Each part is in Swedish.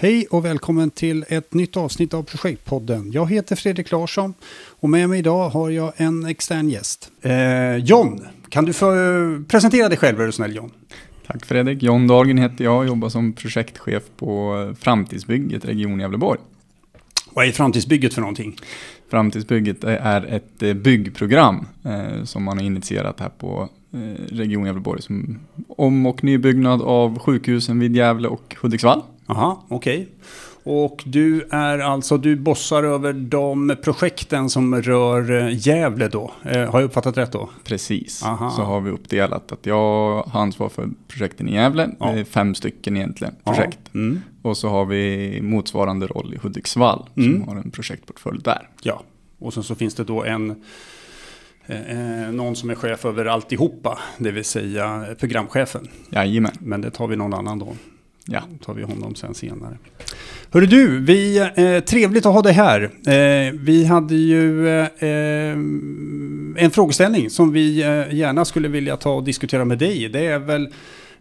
Hej och välkommen till ett nytt avsnitt av Projektpodden. Jag heter Fredrik Larsson och med mig idag har jag en extern gäst. Eh, John, kan du få presentera dig själv är du snäll John? Tack Fredrik. John Dahlgren heter jag och jobbar som projektchef på Framtidsbygget Region Gävleborg. Vad är Framtidsbygget för någonting? Framtidsbygget är ett eh, byggprogram eh, som man har initierat här på eh, Region Gävleborg som om och nybyggnad av sjukhusen vid Gävle och Hudiksvall. Aha, okej. Okay. Och du är alltså, du bossar över de projekten som rör eh, Gävle då? Eh, har jag uppfattat rätt då? Precis, Aha. så har vi uppdelat att jag har ansvar för projekten i Gävle. Ja. Det är fem stycken egentligen projekt. Ja. Mm. Och så har vi motsvarande roll i Hudiksvall mm. som har en projektportfölj där. Ja, och sen så finns det då en eh, eh, någon som är chef över alltihopa, det vill säga programchefen. Jajamän. Men det tar vi någon annan då. Ja. tar vi honom sen senare. Hörru du, vi, eh, trevligt att ha dig här. Eh, vi hade ju eh, en frågeställning som vi eh, gärna skulle vilja ta och diskutera med dig. Det är väl,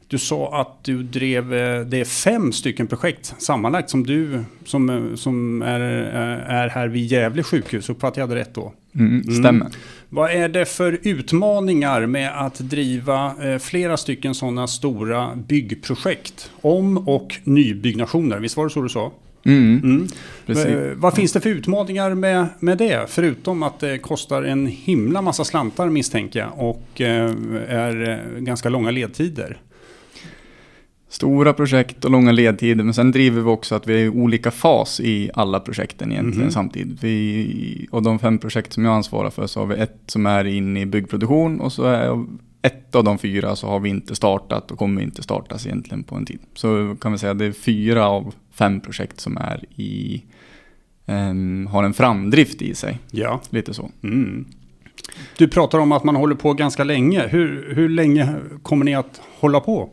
du sa att du drev, eh, det är fem stycken projekt sammanlagt som du, som, eh, som är, är här vid Gävle sjukhus. Uppfattade jag det rätt då? Mm, stämmer. Mm. Vad är det för utmaningar med att driva eh, flera stycken sådana stora byggprojekt? Om och nybyggnationer, visst var det så du sa? Mm, mm. Eh, vad finns det för utmaningar med, med det? Förutom att det kostar en himla massa slantar misstänker jag och eh, är ganska långa ledtider. Stora projekt och långa ledtider, men sen driver vi också att vi är i olika fas i alla projekten egentligen mm. samtidigt. Vi, och de fem projekt som jag ansvarar för så har vi ett som är inne i byggproduktion och så är ett av de fyra så har vi inte startat och kommer inte startas egentligen på en tid. Så kan vi säga att det är fyra av fem projekt som är i, um, har en framdrift i sig. Ja. Lite så. Mm. Du pratar om att man håller på ganska länge. Hur, hur länge kommer ni att hålla på?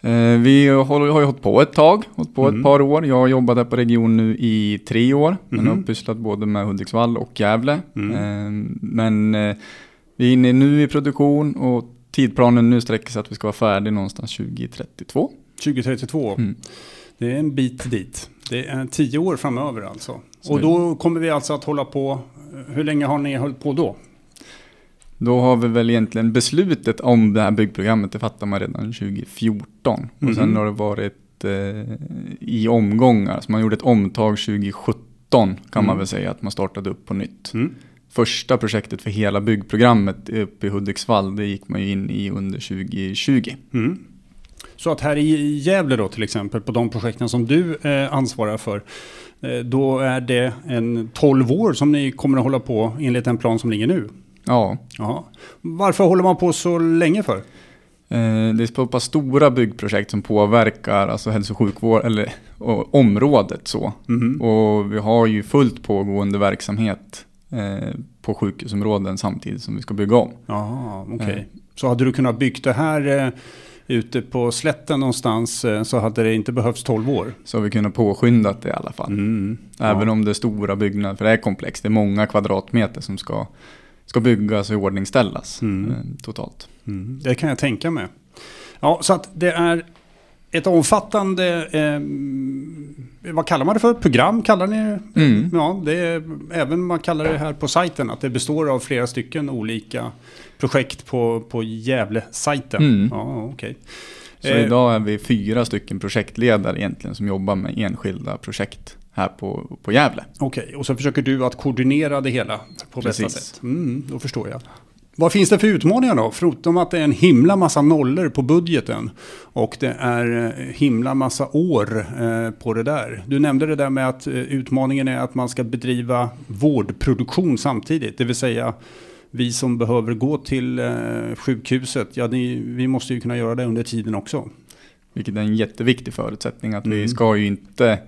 Eh, vi har, ju hållit på ett tag, hållit på mm. ett par år. Jag har jobbat här på region nu i tre år. Men mm. har pysslat både med Hudiksvall och Gävle. Mm. Eh, men eh, vi är inne nu i produktion och tidplanen nu sträcker sig att vi ska vara färdiga någonstans 2032. 2032? Mm. Det är en bit dit. Det är tio år framöver alltså. Så och då kommer vi alltså att hålla på, hur länge har ni hållit på då? Då har vi väl egentligen beslutet om det här byggprogrammet, det fattar man redan 2014. Mm -hmm. Och sen mhm. har det varit eh, i omgångar, så man gjorde ett omtag 2017 kan mm. man väl säga att man startade upp på nytt. Mm. Första projektet för hela byggprogrammet uppe i Hudiksvall, det gick man ju in i under 2020. Mm. Så att här i Gävle då till exempel, på de projekten som du eh, ansvarar för, eh, då är det en 12 år som ni kommer att hålla på enligt den plan som ligger nu? Ja. ja. Varför håller man på så länge för? Eh, det är så pass stora byggprojekt som påverkar alltså hälso och sjukvård, eller och, området så. Mm. Och vi har ju fullt pågående verksamhet eh, på sjukhusområden samtidigt som vi ska bygga om. Okej. Okay. Eh. Så hade du kunnat bygga det här eh, ute på slätten någonstans så hade det inte behövts 12 år. Så har vi kunnat påskynda det i alla fall. Mm. Även ja. om det är stora byggnader, för det är komplext. Det är många kvadratmeter som ska ska byggas och iordningställas mm. Eh, totalt. Mm. Det kan jag tänka mig. Ja, så att det är ett omfattande, eh, vad kallar man det för? Program kallar ni det? Mm. Ja, det är, även man kallar det här på sajten att det består av flera stycken olika projekt på, på Gävle-sajten. Mm. Ja, okay. Så eh, idag är vi fyra stycken projektledare egentligen som jobbar med enskilda projekt här på, på Gävle. Okej, okay, och så försöker du att koordinera det hela på Precis. bästa sätt. Mm, då förstår jag. Vad finns det för utmaningar då? Förutom att det är en himla massa nollor på budgeten och det är eh, himla massa år eh, på det där. Du nämnde det där med att eh, utmaningen är att man ska bedriva vårdproduktion samtidigt. Det vill säga vi som behöver gå till sjukhuset, ja vi måste ju kunna göra det under tiden också. Vilket är en jätteviktig förutsättning att mm. vi ska ju inte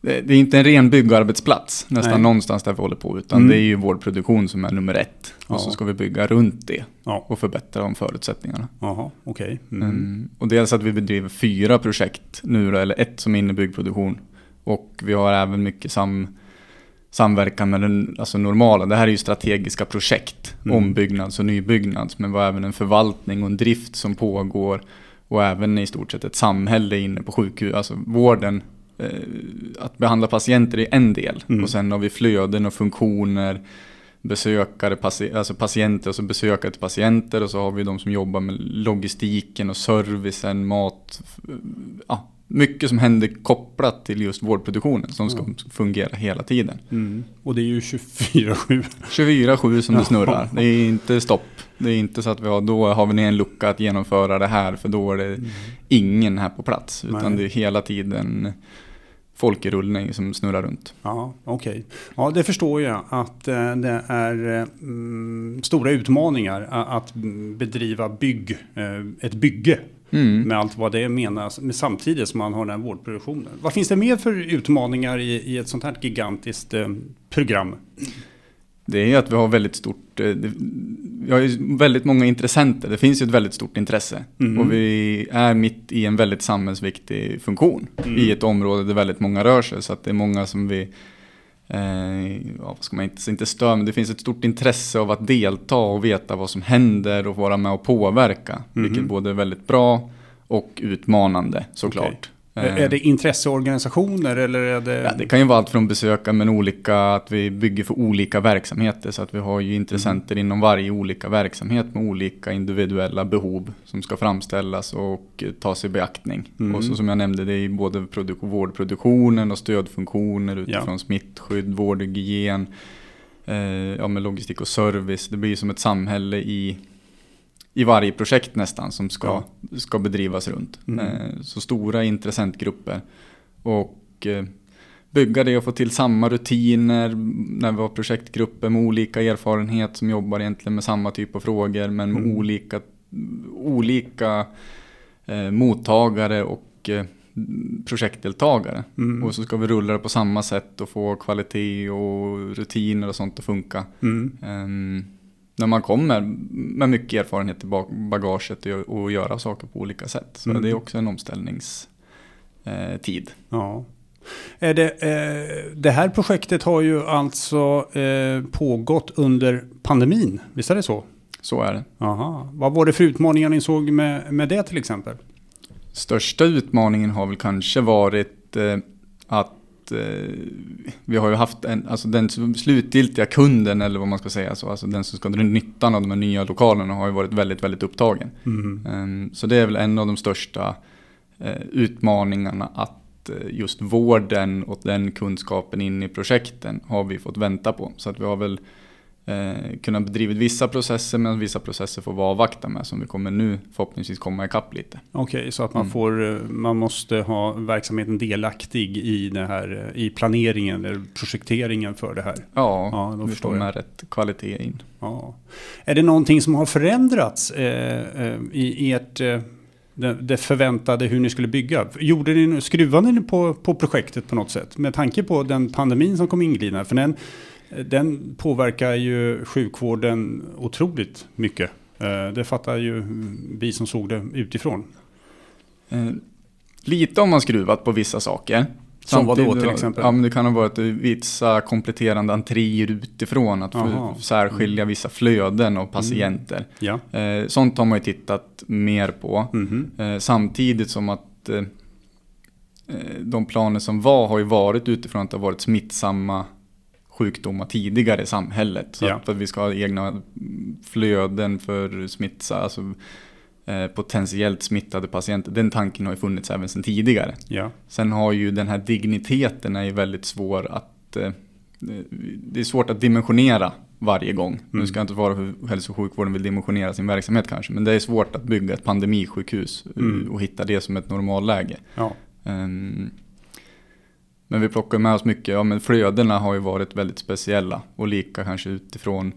det är inte en ren byggarbetsplats nästan Nej. någonstans där vi håller på. Utan mm. det är ju vår produktion som är nummer ett. Och ja. så ska vi bygga runt det. Ja. Och förbättra de förutsättningarna. Jaha, okej. Okay. Mm. Mm. Och dels att vi bedriver fyra projekt nu då, eller ett som är inne i byggproduktion. Och vi har även mycket sam, samverkan med den alltså normala. Det här är ju strategiska projekt. Mm. Ombyggnads och nybyggnads. Men vi har även en förvaltning och en drift som pågår. och även i stort sett ett samhälle inne på sjukhus, alltså vården. Eh, att behandla patienter är en del mm. och sen har vi flöden och funktioner, besökare, paci alltså patienter och så besökare till patienter och så har vi de som jobbar med logistiken och servicen, mat, ja, mycket som händer kopplat till just vårdproduktionen som ska fungera hela tiden. Mm. Och det är ju 24-7. 24-7 som det snurrar. Det är inte stopp. Det är inte så att vi har, då har vi en lucka att genomföra det här för då är det mm. ingen här på plats. Utan Nej. det är hela tiden folk i rullning som snurrar runt. Ja, okej. Okay. Ja, det förstår jag att eh, det är mm, stora utmaningar att bedriva bygg, eh, ett bygge Mm. Med allt vad det menas, men samtidigt som man har den här vårdproduktionen. Vad finns det mer för utmaningar i, i ett sånt här gigantiskt eh, program? Det är att vi har väldigt stort, eh, vi har ju väldigt många intressenter. Det finns ju ett väldigt stort intresse. Mm. Och vi är mitt i en väldigt samhällsviktig funktion. Mm. I ett område där väldigt många rör sig. Så att det är många som vi eh, ja, vad ska man inte, inte stör, men det finns ett stort intresse av att delta och veta vad som händer och vara med och påverka. Mm. Vilket både är väldigt bra och utmanande såklart. Okay. Är det intresseorganisationer eller är det? Ja, det kan ju vara allt från besöka men olika, att vi bygger för olika verksamheter. Så att vi har ju intressenter mm. inom varje olika verksamhet med olika individuella behov som ska framställas och tas i beaktning. Mm. Och så som jag nämnde, det är både vårdproduktionen och stödfunktioner utifrån ja. smittskydd, vård och hygien. Eh, ja, med logistik och service. Det blir som ett samhälle i i varje projekt nästan som ska, ja. ska bedrivas runt. Mm. Eh, så stora intressentgrupper. Och eh, bygga det och få till samma rutiner när vi har projektgrupper med olika erfarenhet som jobbar egentligen med samma typ av frågor men med mm. olika, olika eh, mottagare och eh, projektdeltagare. Mm. Och så ska vi rulla det på samma sätt och få kvalitet och rutiner och sånt att funka. Um, när man kommer med mycket erfarenhet i bagaget och göra saker på olika sätt. Så mm. det är också en omställningstid. Eh, ja. Är det, eh, det här projektet har ju alltså eh, pågått under pandemin, visst är det så? Så är det. Aha. Vad var det för utmaningar ni såg med, med det till exempel? Största utmaningen har väl kanske varit eh, att eh, vi har ju haft en, alltså den slutgiltiga kunden eller vad man ska säga, så, alltså den som ska dra nyttan av de här nya lokalerna har ju varit väldigt, väldigt upptagen. Mm. Um, så det är väl en av de största uh, utmaningarna att uh, just vården och den kunskapen in i projekten har vi fått vänta på. Så att vi har väl eh, kunnat bedriva vissa processer men vissa processer får vi avvakta med som vi kommer nu förhoppningsvis komma ikapp lite. Okej, okay, så att man, mm. får, eh, man måste ha verksamheten delaktig i, det här, i planeringen eller projekteringen för det här? Ja, ja då vi får med rätt kvalitet in. Ja. Är det någonting som har förändrats eh, eh i ert eh, det förväntade hur ni skulle bygga. Gjorde ni, skruvade ni på, på projektet på något sätt? Med tanke på den pandemin som kom inglidande. För den, den påverkar ju sjukvården otroligt mycket. Eh, det fattar ju vi som såg det utifrån. Eh, lite har man skruvat på vissa saker. Som vad då till exempel? Ja, men det kan ha varit vissa kompletterande entréer utifrån. Att Aha. särskilja vissa flöden av patienter. Mm. Ja. Eh, sånt har man ju tittat mer på. Mm. Samtidigt som att de planer som var har ju varit utifrån att det har varit smittsamma sjukdomar tidigare i samhället. Så ja. att, att vi ska ha egna flöden för smitta, alltså eh, potentiellt smittade patienter. Den tanken har ju funnits även sedan tidigare. Ja. Sen har ju den här digniteten är ju väldigt svår att eh, det är svårt att dimensionera varje gång. Mm. Nu ska jag inte vara hur hälso och sjukvården vill dimensionera sin verksamhet kanske. Men det är svårt att bygga ett pandemisjukhus mm. och hitta det som ett normalläge. Ja. Um, men vi plockar med oss mycket, ja men flödena har ju varit väldigt speciella och lika kanske utifrån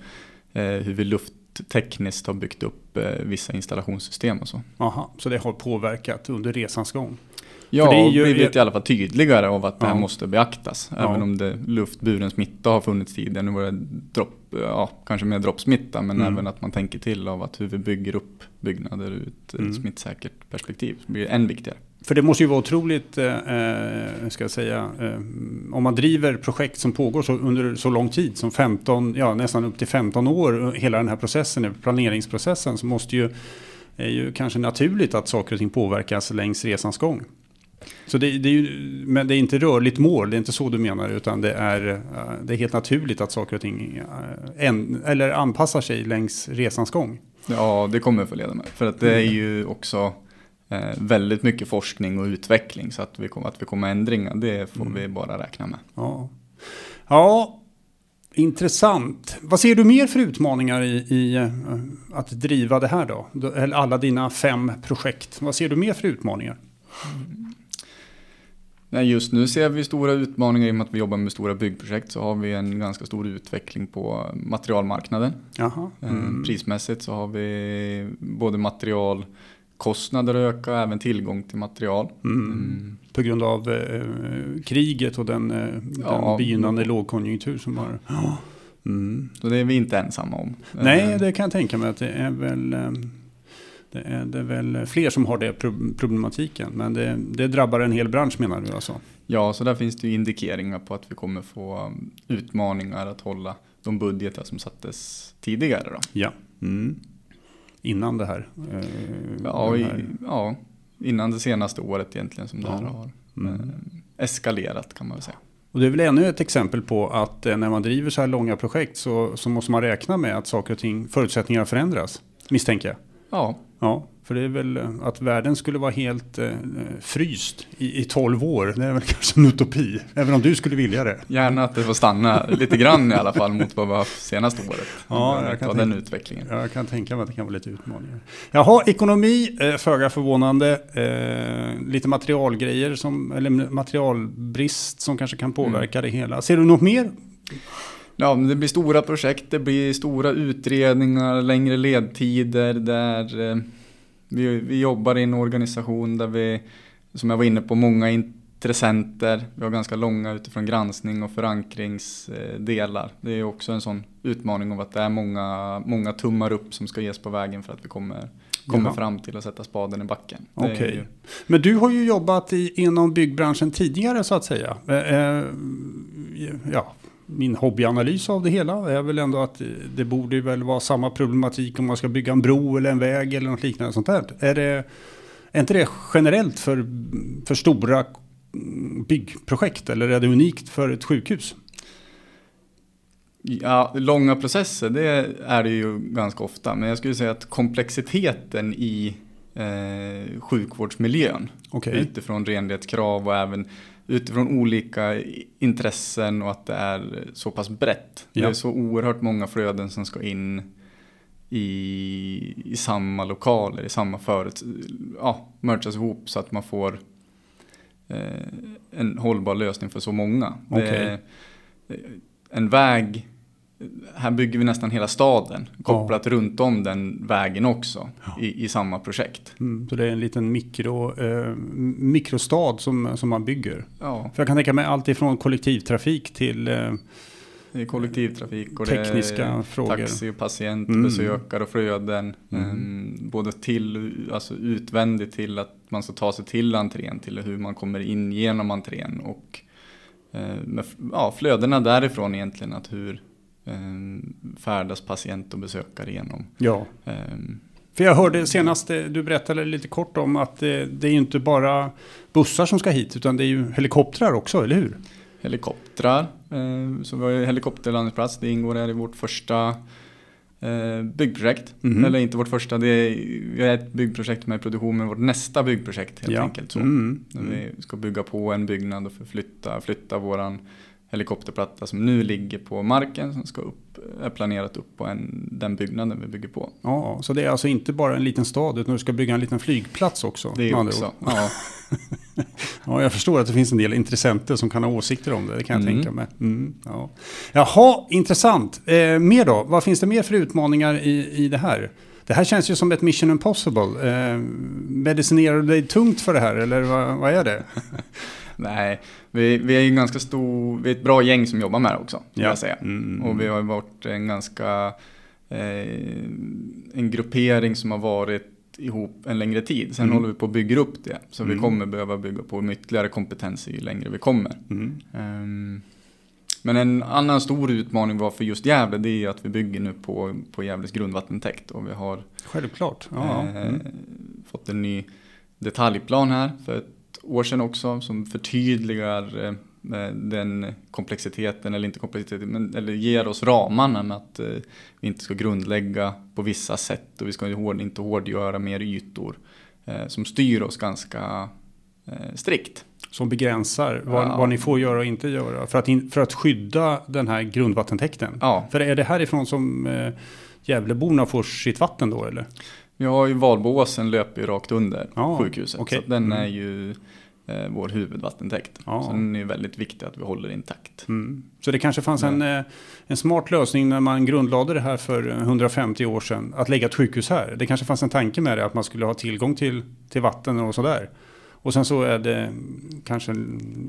eh, hur vi lufttekniskt har byggt upp eh, vissa installationssystem och så. Aha, så det har påverkat under resans gång? Ja, det är ju, blivit i alla fall tydligare av att ja. det här måste beaktas. Ja. Även om det luftburen smitta har funnits tidigare. Nu var det dropp, ja, kanske mer droppsmitta men mm. även att man tänker till av att hur vi bygger upp byggnader ur ett mm. smittsäkert perspektiv. Blir än viktigare. För det måste ju vara otroligt, eh, eh, ska jag säga, eh, om man driver projekt som pågår så, under så lång tid som 15, ja nästan upp till 15 år, eh, hela den här processen, planeringsprocessen, så måste ju är ju kanske naturligt att saker och ting påverkas längs resans gång. Så det, det, är ju, men det är inte rörligt mål, det är inte så du menar, utan det är, eh, det är helt naturligt att saker och ting en, eller anpassar sig längs resans gång. Ja, det kommer förleda mig. För att det är ju också väldigt mycket forskning och utveckling. Så att vi kommer, att vi kommer ändringar, det får mm. vi bara räkna med. Ja. ja, intressant. Vad ser du mer för utmaningar i, i uh, att driva det här då? Eller alla dina fem projekt. Vad ser du mer för utmaningar? Mm. Nej, just nu ser vi stora utmaningar i och med att vi jobbar med stora byggprojekt så har vi en ganska stor utveckling på materialmarknaden. Eh, mm. Prismässigt så har vi både materialkostnader öka och även tillgång till material. Mm. Mm. På grund av eh, kriget och den, eh, den begynnande lågkonjunktur som har... Ja. Mm. Så det är vi inte ensamma om. Nej, eh. det kan jag tänka mig att det är väl... Eh, det är, det är väl fler som har det problematiken. Men det, det drabbar en hel bransch menar du alltså? Ja, så där finns det ju indikeringar på att vi kommer få utmaningar att hålla de budgetar som sattes tidigare. Då. Ja, mm. Innan det här? Eh, ja, I, ja, innan det senaste året egentligen som det här har mm. eh, eskalerat kan man väl säga. Och det är väl ännu ett exempel på att eh, när man driver så här långa projekt så, så måste man räkna med att saker och ting, förutsättningar förändras, misstänker jag. Ja, Ja, för det är väl eh, att världen skulle vara helt eh, fryst i, i 12 år. Det är väl kanske en utopi, även om du skulle vilja det. Gärna att det får stanna lite grann i alla fall mot vad vi har haft senaste året. Ja, jag kan, den utvecklingen. jag kan tänka mig att det kan vara lite utmaningar. Jaha, ekonomi, eh, föga förvånande. Eh, lite materialgrejer, som, eller materialbrist som kanske kan påverka mm. det hela. Ser du något mer Ja, det blir stora projekt, det blir stora utredningar, längre ledtider där eh, vi, vi jobbar i en organisation där vi, som jag var inne på, många intressenter. Vi har ganska långa utifrån granskning och förankringsdelar. Det är också en sån utmaning av att det är många, många tummar upp som ska ges på vägen för att vi kommer kommer ja. fram till att sätta spaden i backen. Okay. Ju... Men du har ju jobbat i, inom byggbranschen tidigare så att säga. Eh, eh ja, min hobbyanalys av det hela är väl ändå att det borde väl vara samma problematik om man ska bygga en bro eller en väg eller något liknande sånt där. Är, det, är inte det generellt för, för stora byggprojekt eller är det unikt för ett sjukhus? Ja, långa processer det är det ju ganska ofta. Men jag skulle säga att komplexiteten i eh, sjukvårdsmiljön okay. utifrån renlighetskrav och även utifrån olika intressen och att det är så pass brett. Ja. Det är så oerhört många flöden som ska in i, i samma lokaler, i samma förut, ja, merchas ihop så att man får eh, en hållbar lösning för så många. Okay. Det, en väg här bygger vi nästan hela staden kopplat ja. runt om den vägen också ja. i, i, samma projekt. Mm, så det är en liten mikro, eh, mikrostad som, som man bygger. Ja. För jag kan tänka mig allt ifrån kollektivtrafik till eh, kollektivtrafik och tekniska frågor. taxi och patient, mm. besökare och flöden. Mm. Um, både till, alltså utvändigt till att man ska ta sig till entrén, till hur man kommer in genom entrén och uh, med, ja, flödena därifrån egentligen. Att hur, färdas patient och besökare igenom. Ja. Um, för jag hörde senast, eh, du berättade lite kort om att det, det är inte bara bussar som ska hit, utan det är ju helikoptrar också, eller hur? Helikoptrar, eh, så vi har ju helikopterlandningsplats, det ingår här i vårt första eh, byggprojekt. Mm. Eller inte vårt första, det är, ett byggprojekt med produktion, men vårt nästa byggprojekt helt ja. enkelt. Så. Mm. Vi ska bygga på en byggnad och förflytta, flytta våran helikopterplatta som nu ligger på marken som ska upp, är planerat upp på en, den byggnaden vi bygger på. Ja, så det är alltså inte bara en liten stad utan du ska bygga en liten flygplats också? Det är också, ja. ja, jag förstår att det finns en del intressenter som kan ha åsikter om det, det kan jag mm. tänka mig. Mm, ja. Jaha, intressant. Eh, mer då? Vad finns det mer för utmaningar i, i det här? Det här känns ju som ett mission impossible. Eh, medicinerar du dig tungt för det här eller vad, vad är det? Nej, vi, vi är ju ganska stor, vi är ett bra gäng som jobbar med det också. Ja. Jag säga. Mm, mm, och vi har varit en ganska, eh, en gruppering som har varit ihop en längre tid. Sen mm. håller vi på att bygga upp det. Så vi mm. kommer behöva bygga på ytterligare kompetens ju längre vi kommer. Um, Men en annan stor utmaning var för just Gävle, det är att vi bygger nu på, på Gävles grundvattentäkt. Och vi har Självklart. Ja, eh, mm. fått en ny detaljplan här för ett år sedan också som förtydligar eh, den komplexiteten, eller inte komplexiteten, men, eller ger oss ramarna med att eh, vi inte ska grundlägga på vissa sätt och vi ska inte hårdgöra mer ytor eh, som styr oss ganska eh, strikt. Som begränsar vad, Ja. vad ni får göra och inte göra. För att, in, för att skydda den här grundvattentäkten. Ja, För är det härifrån som eh, Gävleborna får sitt vatten då eller? Vi har ju Valboåsen löper ju rakt under Ja, sjukhuset. okej. Så att den Mm. är ju eh, vår huvudvattentäkt. Ja. Så den är väldigt viktig att vi håller intakt. Mm. Så det kanske fanns en, eh, en smart lösning när man grundlade det här för 150 år sedan. Att lägga ett sjukhus här. Det kanske fanns en tanke med det att man skulle ha tillgång till, till vatten och sådär. Och sen så är det kanske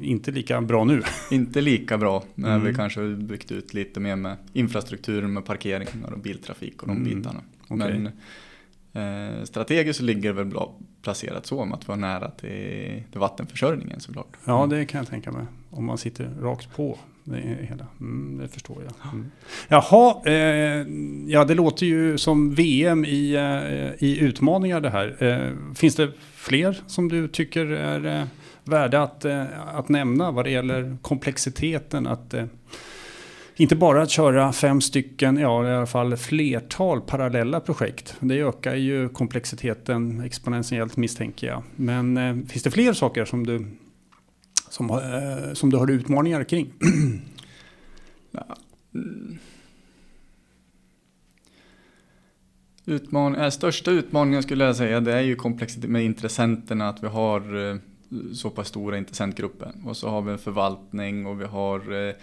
inte lika bra nu. Inte lika bra, men Mm. vi kanske har byggt ut lite mer med infrastrukturen med parkeringar och biltrafik och de Mm. bitarna. Okej. Men eh, strategiskt ligger det väl bra placerat så med att vara nära till, till vattenförsörjningen såklart. Ja, det kan jag tänka mig. Om man sitter rakt på det hela. Mm, det förstår jag. Mm. Jaha, eh, ja det låter ju som VM i, eh, i utmaningar det här. Eh, finns det fler som du tycker är eh, värda att, eh, att nämna vad det gäller komplexiteten? Att, eh, inte bara att köra fem stycken, ja i alla fall flertal parallella projekt. Det ökar ju komplexiteten exponentiellt misstänker jag. Men eh, finns det fler saker som du, som, eh, som du har utmaningar kring? Ja. Mm. Utman äh, största utmaningen skulle jag säga det är ju komplexitet med intressenterna att vi har eh, så pass stora intressentgrupper. Och så har vi en förvaltning och vi har eh,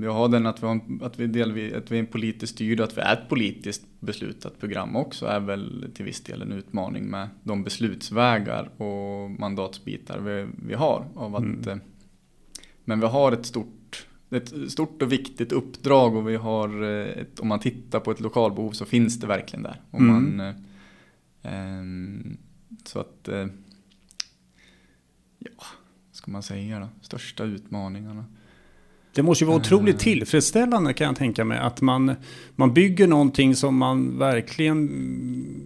vi har den att vi, har att, vi del, att vi är en politiskt styrd och att vi är ett politiskt beslutat program också är väl till viss del en utmaning med de beslutsvägar och mandatsbitar vi, vi har. Av att, Mm. eh, Men vi har ett stort ett stort och viktigt uppdrag och vi har, eh, ett, om man tittar på ett lokalbehov så finns det verkligen där. Om Mm. man, eh, ehm, så att, eh, ja, vad ska man säga då? Största utmaningarna. Det måste ju vara otroligt Eh. tillfredsställande kan jag tänka mig. Att man, man bygger någonting som man verkligen...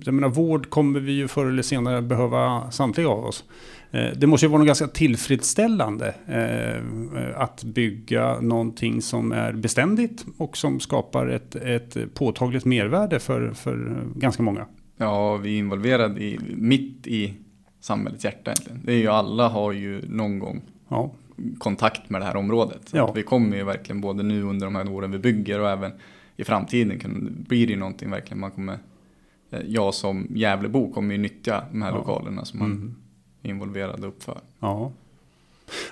Jag menar vård kommer vi ju förr eller senare behöva samtliga av oss. Eh, Det måste ju vara något ganska tillfredsställande eh, att bygga någonting som är beständigt och som skapar ett, ett påtagligt mervärde för, för ganska många. Ja, vi är involverade i, mitt i samhällets hjärta egentligen. Det är ju alla har ju någon gång Ja, kontakt med det här området. Ja. vi kommer ju verkligen både nu under de här åren vi bygger och även i framtiden kan, blir det ju någonting verkligen man kommer eh, jag som Gävlebo kommer ju nyttja de här Ja. lokalerna som man Mm. är involverad och uppför. Ja.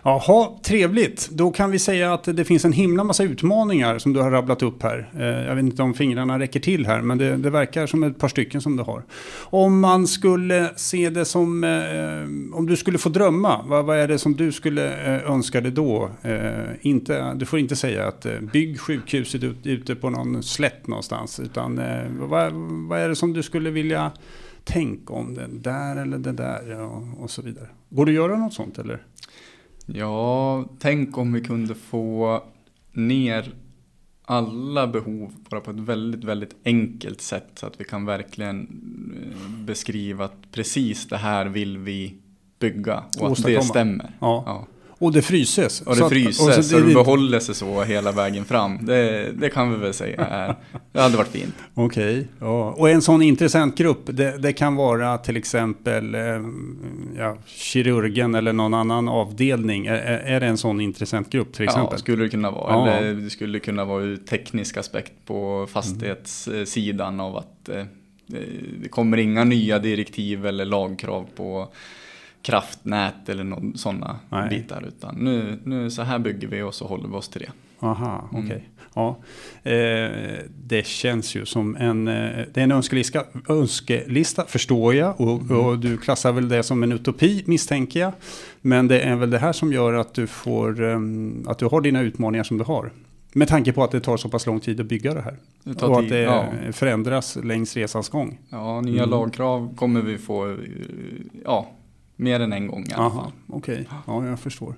Jaha, trevligt. Då kan vi säga att det finns en himla massa utmaningar som du har rabblat upp här. Eh, jag vet inte om fingrarna räcker till här, men det, det verkar som ett par stycken som du har. Om man skulle se det som, eh, om du skulle få drömma, vad, vad är det som du skulle eh, önska dig då? Eh, inte, du får inte säga att eh, bygg sjukhuset ut, ute på någon slätt någonstans, utan eh, vad, vad är det som du skulle vilja tänka om det där eller det där och, och så vidare. Går det att göra något sånt eller? Ja, tänk om vi kunde få ner alla behov bara på ett väldigt, väldigt enkelt sätt så att vi kan verkligen eh, beskriva att precis det här vill vi bygga och att det stämmer. Ja. Ja. Och det fryses. Och Så det att- fryses och och, så det- det behåller sig så hela vägen fram. Det, det kan vi väl säga är, det hade varit fint. Okej, ja. och en sån intressant grupp, det, det kan vara till exempel eh, ja, kirurgen eller någon annan avdelning. Är, är det en sån intressant grupp till exempel? Ja, skulle det kunna vara. Ja. Eller det skulle kunna vara ur teknisk aspekt på fastighetssidan av att eh, det kommer inga nya direktiv eller lagkrav på kraftnät eller sådana Nej. bitar. Utan nu, nu så här bygger vi och så håller vi oss till det. Aha, okej. Mm. Ja. Eh, det känns ju som en, eh, det är en önskelista, önskelista förstår jag. Och, Mm. och du klassar väl det som en utopi misstänker jag. Men det är väl det här som gör att du, får, eh, att du har dina utmaningar som du har. Med tanke på att det tar så pass lång tid att bygga det här. Det Och att tid, det ja. förändras längs resans gång. Ja, nya Mm. lagkrav kommer vi få, ja, mer än en gång i alla fall. Okej, okay. ja jag förstår.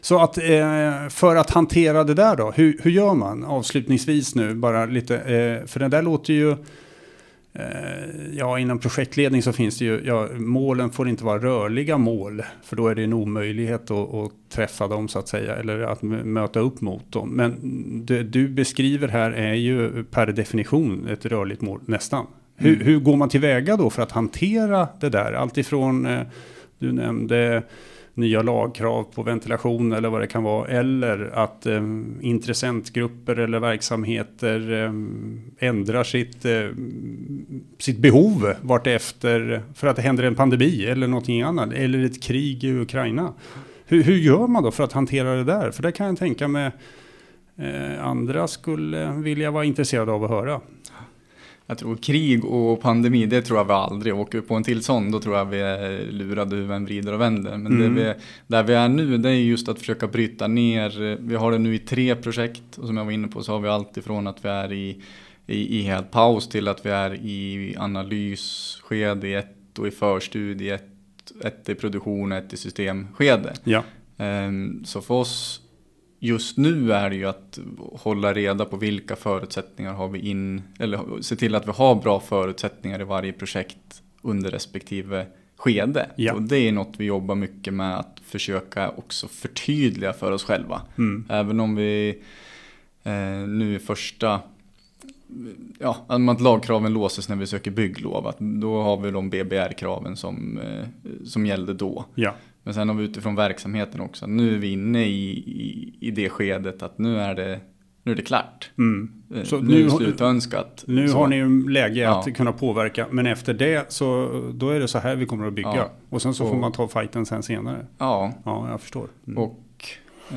Så att eh, för att hantera det där då, hur, hur gör man avslutningsvis nu bara lite, eh, för det där låter ju Eh, ja, inom projektledning så finns det ju, ja, målen får inte vara rörliga mål, för då är det en omöjlighet att, att träffa dem så att säga, eller att möta upp mot dem. Men det du beskriver här är ju per definition ett rörligt mål, nästan. Mm. Hur, hur går man tillväga då för att hantera det där? Alltifrån, eh, du nämnde nya lagkrav på ventilation eller vad det kan vara. Eller att eh, intressentgrupper eller verksamheter eh, ändrar sitt, eh, sitt behov vartefter för att det händer en pandemi eller någonting annat. Eller ett krig i Ukraina. Hur, hur gör man då för att hantera det där? För det kan jag tänka mig eh, andra skulle vilja vara intresserade av att höra. Jag tror krig och pandemi, det tror jag vi aldrig. Åker på en till sån, då tror jag vi är lurade hur än vrider och vänder. Men mm. vi, där vi är nu, det är just att försöka bryta ner. Vi har det nu i tre projekt och som jag var inne på så har vi allt ifrån att vi är i, i, i helt paus till att vi är i analysskede i ett och i förstudie ett, ett i produktion och ett i systemskede. Ja. Um, så för oss just nu är det ju att hålla reda på vilka förutsättningar har vi in, eller se till att vi har bra förutsättningar i varje projekt under respektive skede. Ja. Och det är något vi jobbar mycket med att försöka också förtydliga för oss själva. Mm. Även om vi eh, nu i första Ja, att lagkraven låses när vi söker bygglov. Att då har vi de BBR-kraven som, eh, som gällde då. Ja. Men sen har vi utifrån verksamheten också. Nu är vi inne i, i, i det skedet att nu är det, nu är det klart. Mm. Eh, så nu, är slutönskat. Nu så. har ni ju läge ja. att kunna påverka. Men efter det så då är det så här vi kommer att bygga. Ja. Och sen så och, får man ta fighten sen senare. Ja. Ja, jag förstår. Mm. Och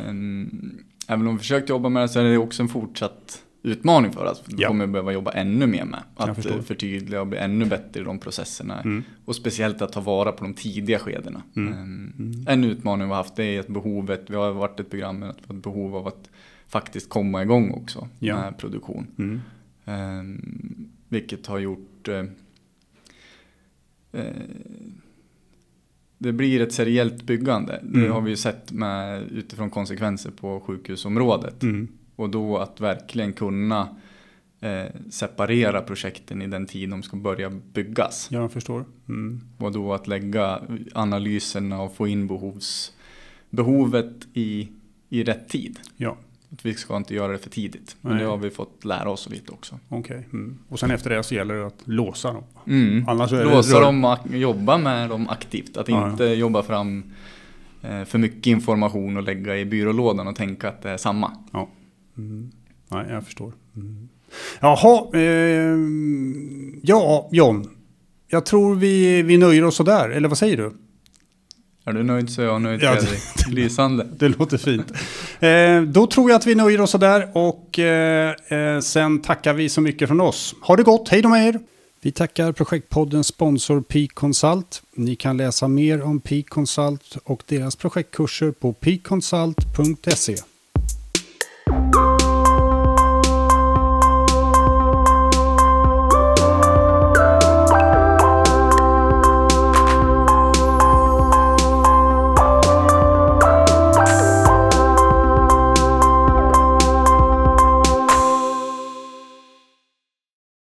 en, även om vi försökt jobba med det så är det också en fortsatt utmaning för oss. Vi ja. kommer behöva jobba ännu mer med. Att förtydliga och bli ännu bättre i de processerna. Mm. Och speciellt att ta vara på de tidiga skedena. Mm. Um, en utmaning vi har haft är att behovet, vi har varit ett program med ett behov av att faktiskt komma igång också ja. med produktion. Mm. Um, vilket har gjort uh, uh, det blir ett seriellt byggande. Det mm. har vi ju sett med, utifrån konsekvenser på sjukhusområdet. Mm. Och då att verkligen kunna eh, separera projekten i den tid de ska börja byggas. Ja, jag förstår. Mm. Och då att lägga analyserna och få in behovs, behovet i, i rätt tid. Ja. Att vi ska inte göra det för tidigt. Men Nej. det har vi fått lära oss lite också. Okej. Okay. Mm. Och sen efter det så gäller det att låsa dem. Mm. Annars låsa dem, jobba med dem aktivt. Att ja, inte ja. jobba fram eh, för mycket information och lägga i byrålådan och tänka att det är samma. Ja. Mm. Nej, jag förstår. Mm. Jaha, eh, ja John. Jag tror vi, vi nöjer oss sådär, eller vad säger du? Är du nöjd så är jag nöjd ja, Fredrik. Lysande. Det låter fint. Eh, då tror jag att vi nöjer oss sådär och eh, eh, sen tackar vi så mycket från oss. Ha det gott, hej då med er! Vi tackar projektpoddens sponsor Peak Consult. Ni kan läsa mer om Peak Consult och deras projektkurser på peakconsult.se.